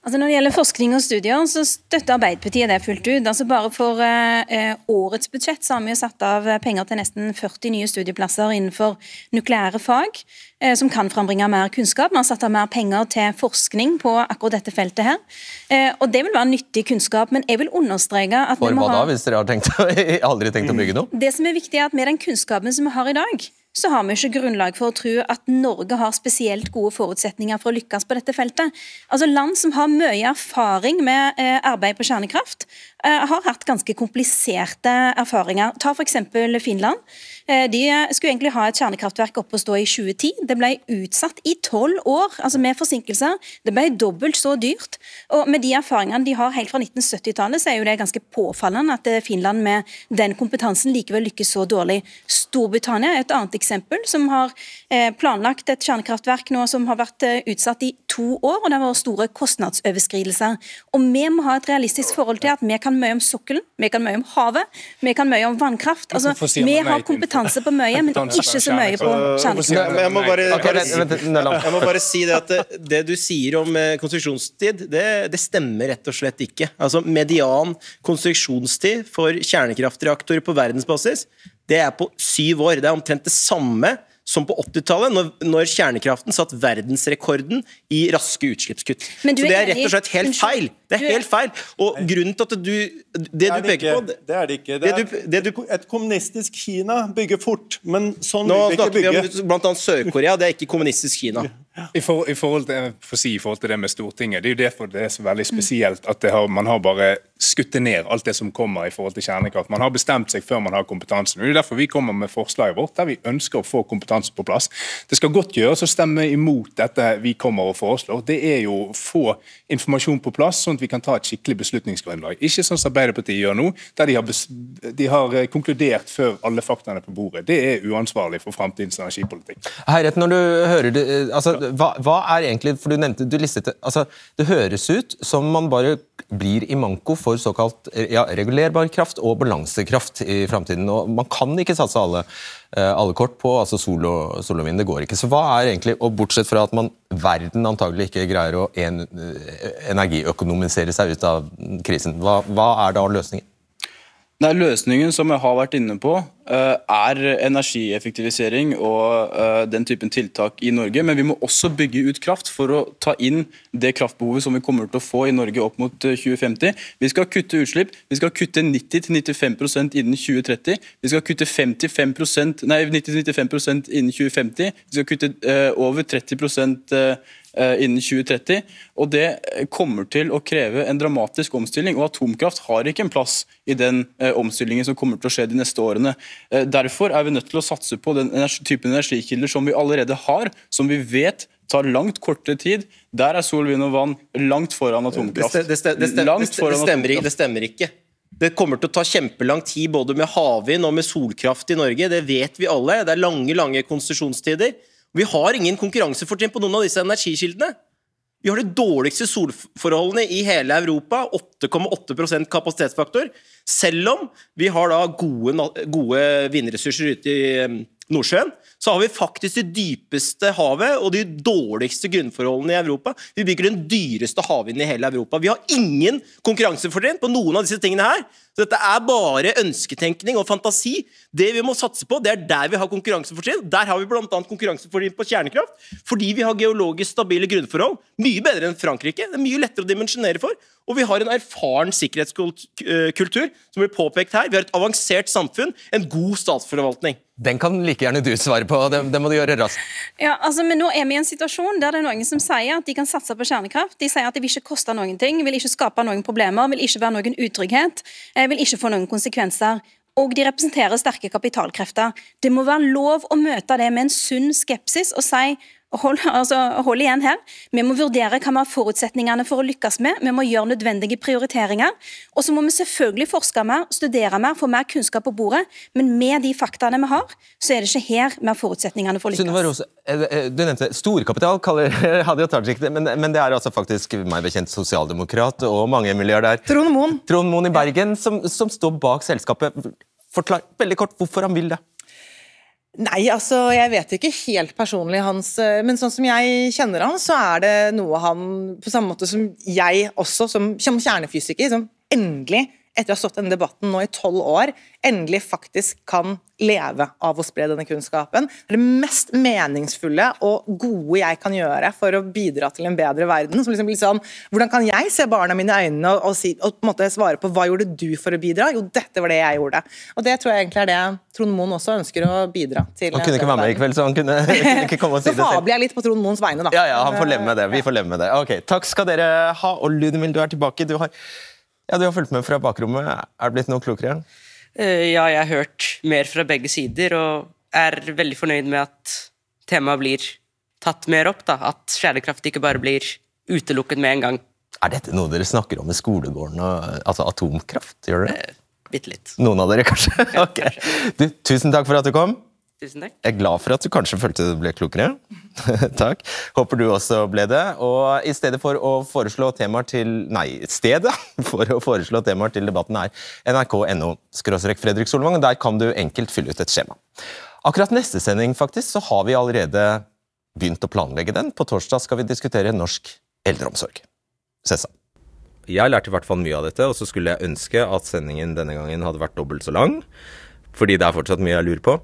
S8: Altså når det gjelder forskning og studier, så støtter Arbeiderpartiet det fullt ut. Altså bare For eh, årets budsjett så har vi jo satt av penger til nesten 40 nye studieplasser innenfor nukleære fag, eh, som kan frambringe mer kunnskap. Vi har satt av mer penger til forskning på akkurat dette feltet her. Eh, og Det vil være nyttig kunnskap, men jeg vil understreke at
S2: For
S8: vi må
S2: hva da, hvis dere har tenkt, aldri tenkt å bygge noe?
S8: Det som er viktig er at Med den kunnskapen som vi har i dag, så har vi ikke grunnlag for å tro at Norge har spesielt gode forutsetninger for å lykkes på dette feltet. Altså Land som har mye erfaring med eh, arbeid på kjernekraft, eh, har hatt ganske kompliserte erfaringer. Ta f.eks. Finland. Eh, de skulle egentlig ha et kjernekraftverk oppe og stå i 2010. Det ble utsatt i tolv år, altså med forsinkelser. Det ble dobbelt så dyrt. Og med de erfaringene de har helt fra 1970-tallet, så er jo det ganske påfallende at eh, Finland med den kompetansen likevel lykkes så dårlig. Storbritannia er et annet eksempel, som har eh, planlagt et kjernekraftverk nå som har vært utsatt i to år, og det har vært store kostnadsoverskridelser. Og vi må ha et realistisk forhold til at vi kan mye om sokkelen, vi kan mye om havet, vi kan mye om vannkraft. Altså, vi har kompetanse på mye, men ikke så mye på kjernekraft.
S6: Jeg må bare, jeg må bare si det at det, det du sier om eh, konstruksjonstid, det, det, stemmer rett og slett ikke. Altså Median konstruksjonstid for kjernekraftreaktorer på verdensbasis det er på syv år. Det er omtrent det samme som på 80-tallet, når, når, kjernekraften satt verdensrekorden i raske utslippskutt. Så det er rett og slett helt feil. Det er helt feil. Og grunnen til at du Det,
S5: du peker på
S6: Det er
S5: det ikke. Det er, det du, et kommunistisk Kina bygger fort, men sånn vil vi ikke bygge. Nå snakker
S6: vi om blant annet Sør-Korea, det er ikke kommunistisk Kina.
S10: I, for, i, forhold til, si, i, forhold til, det med Stortinget, det er jo derfor det er så veldig spesielt at har, man har bare skutt ned alt det som kommer i forhold til kjernekraft. Man har bestemt seg før man har kompetansen. Det er derfor vi kommer med forslaget vårt, der vi ønsker å få kompetanse på plass. Det skal godt gjøres å stemme imot dette vi kommer og foreslår. Det er jo å få informasjon på plass, sånn at vi kan ta et skikkelig beslutningsgrunnlag. Ikke sånn som Arbeiderpartiet gjør nå, der de har, de har eh, konkludert før alle faktaene på bordet. Det er uansvarlig for framtidens energipolitikk.
S2: Herret, når du hører det, eh, altså, hva, hva, er egentlig For du nevnte, du listet altså, Det høres ut som man bare blir i manko for såkalt ja, regulerbar kraft og balansekraft i framtiden. Man kan ikke satse alle, eh, alle kort på altså sol og, sol og vind. Det går ikke. Så hva er egentlig, og Bortsett fra at man, verden antagelig ikke greier å en, energiøkonomisere seg ut av krisen, hva, hva er da løsningen?
S7: Nei, Løsningen som jeg har vært inne på, eh, er energieffektivisering og eh, den typen tiltak i Norge. Men vi må også bygge ut kraft for å ta inn det kraftbehovet som vi kommer til å få i Norge opp mot 2050. Eh, vi skal kutte utslipp. Vi skal kutte 90-95% innen 2030. Vi skal kutte 55% nei, 90-95% innen 2050. Vi skal kutte over 30 uh, Eh, innen 2030. og Det kommer til å kreve en dramatisk omstilling. og Atomkraft har ikke en plass i den eh, omstillingen som kommer til å skje de neste årene. Eh, derfor er vi nødt til å satse på den typen energikilder som vi allerede har, som vi vet tar langt kortere tid. Der er sol, vind og vann langt foran atomkraft.
S6: Det, det, det, stemmer, det stemmer ikke. Det kommer til å ta kjempelang tid både med havvind og med solkraft i Norge. Det vet vi alle. Det er lange lange konsesjonstider. Vi har ingen konkurransefortrinn på noen av disse energikildene. Vi har de dårligste solforholdene i hele Europa, 8,8% kapasitetsfaktor. Selv om vi har da gode, gode vindressurser ute i Nordsjøen, så har vi faktisk det dypeste havet og de dårligste grunnforholdene i Europa. Vi bygger den dyreste havvinden i hele Europa. Vi har ingen konkurransefortrinn på noen av disse tingene her. Dette er bare ønsketenkning og fantasi. Det vi må satse på, det er der vi har konkurransefortrinn. Der har vi bl.a. konkurransefortrinn på kjernekraft, fordi vi har geologisk stabile grunnforhold. Mye bedre enn Frankrike. Det er mye lettere å dimensjonere for. Og vi har en erfaren sikkerhetskultur, som blir påpekt her. Vi har et avansert samfunn, en god statsforvaltning.
S2: Den kan like gjerne du svare på, det, det må du gjøre raskt.
S8: Ja, altså, men nå er vi i en situasjon der det er noen som sier at de kan satse på kjernekraft. De sier at det vil ikke koste noen ting, vil ikke skape noen problemer, vil ikke være noen utrygghet, eh, vil ikke få noen konsekvenser. Og de representerer sterke kapitalkrefter. Det må være lov å møte det med en sunn skepsis og si Hold, altså, hold, igjen her. Vi må vurdere hva vi har forutsetningene for å lykkes med. Vi må gjøre nødvendige prioriteringer. Og så må vi selvfølgelig forske mer, studere mer, få mer kunnskap på bordet. Men med de faktaene vi har, så er det ikke her vi har forutsetningene for å lykkes.
S2: Rose, eh, eh, du nevnte storkapital, kaller Hadia Tajik det. Men, men, det er altså faktisk meg bekjent sosialdemokrat og mange milliardær
S4: Trond Moen.
S2: Trond Moen i Bergen som, som står bak selskapet. Forklar veldig kort hvorfor han vil det.
S4: Nei, altså jeg vet ikke helt personlig hans eh, Men sånn som jeg kjenner han, så er det noe han På samme måte som jeg også, som, som kjernefysiker, som endelig etter å ha stått denne debatten nå i tolv år, endelig faktisk kan leve av å spre denne kunnskapen. Det er det mest meningsfulle og gode jeg kan gjøre for å bidra til en bedre verden. Som liksom blir sånn, Hvordan kan jeg se barna mine i øynene og, og, si, og på en måte svare på hva gjorde du for å bidra? Jo, dette var det jeg gjorde. Og det tror jeg egentlig er det Trond Moen også ønsker å bidra til.
S2: Han kunne ikke være med i kveld, så han kunne, kunne ikke komme og si det
S4: selv. Så fabler jeg litt på Trond Moens vegne, da.
S2: Ja, ja, han får leve med det. Vi får leve med det. Ok, Takk skal dere ha. Og Ludmil, du er tilbake. Du har ja, Du har fulgt med fra bakrommet. Er det blitt noe klokere?
S3: igjen? ja, jeg har hørt mer fra begge sider, og er veldig fornøyd med at temaet blir tatt mer opp. da, At kjernekraft ikke bare blir utelukket med en gang.
S2: Er dette noe dere snakker om i skolegården? altså atomkraft? Gjør det?
S3: Uh, Bitte litt.
S2: Noen av dere, kanskje? Ja, ok. Du, tusen takk for at du kom.
S3: Tusen takk.
S2: Jeg er glad for at du kanskje følte du ble klokere. takk. Håper du også ble det. Og i stedet for å foreslå temaer til Nei, stedet for å foreslå temaer til debatten er nrk.no Fredrik Solvang. Der kan du enkelt fylle ut et skjema. Akkurat neste sending faktisk, så har vi allerede begynt å planlegge den. På torsdag skal vi diskutere norsk eldreomsorg. Sessa. Jeg lærte i hvert fall mye av dette, og så skulle jeg ønske at sendingen denne gangen hadde vært dobbelt så lang. Fordi det er fortsatt mye jeg lurer på.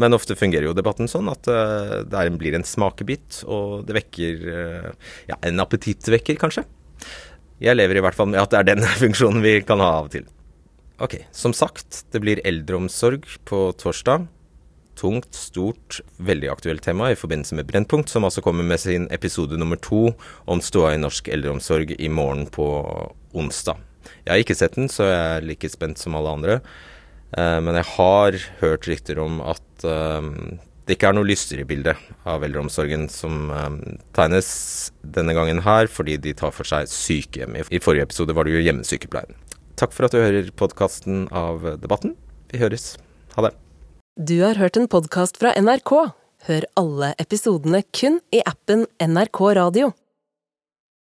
S2: Men ofte fungerer jo debatten sånn at uh, det blir en smakebit, og det vekker uh, ja, en appetittvekker, kanskje. Jeg lever i hvert fall med at det er den funksjonen vi kan ha av og til. Ok, som sagt, det blir eldreomsorg på torsdag. Tungt, stort, veldig aktuelt tema i forbindelse med Brennpunkt, som altså kommer med sin episode nummer to om ståa i norsk eldreomsorg i morgen på onsdag. Jeg har ikke sett den, så jeg er like spent som alle andre. Uh, men jeg har hørt rykter om at um, det ikke er noe lystigere bilde av eldreomsorgen som um, tegnes denne gangen her, fordi de tar for seg sykehjem. I forrige episode var det jo hjemmesykepleien. Takk for at du hører podkasten av Debatten. Vi høres. Ha det.
S1: Du har hørt en podkast fra NRK. Hør alle episodene kun i appen NRK Radio.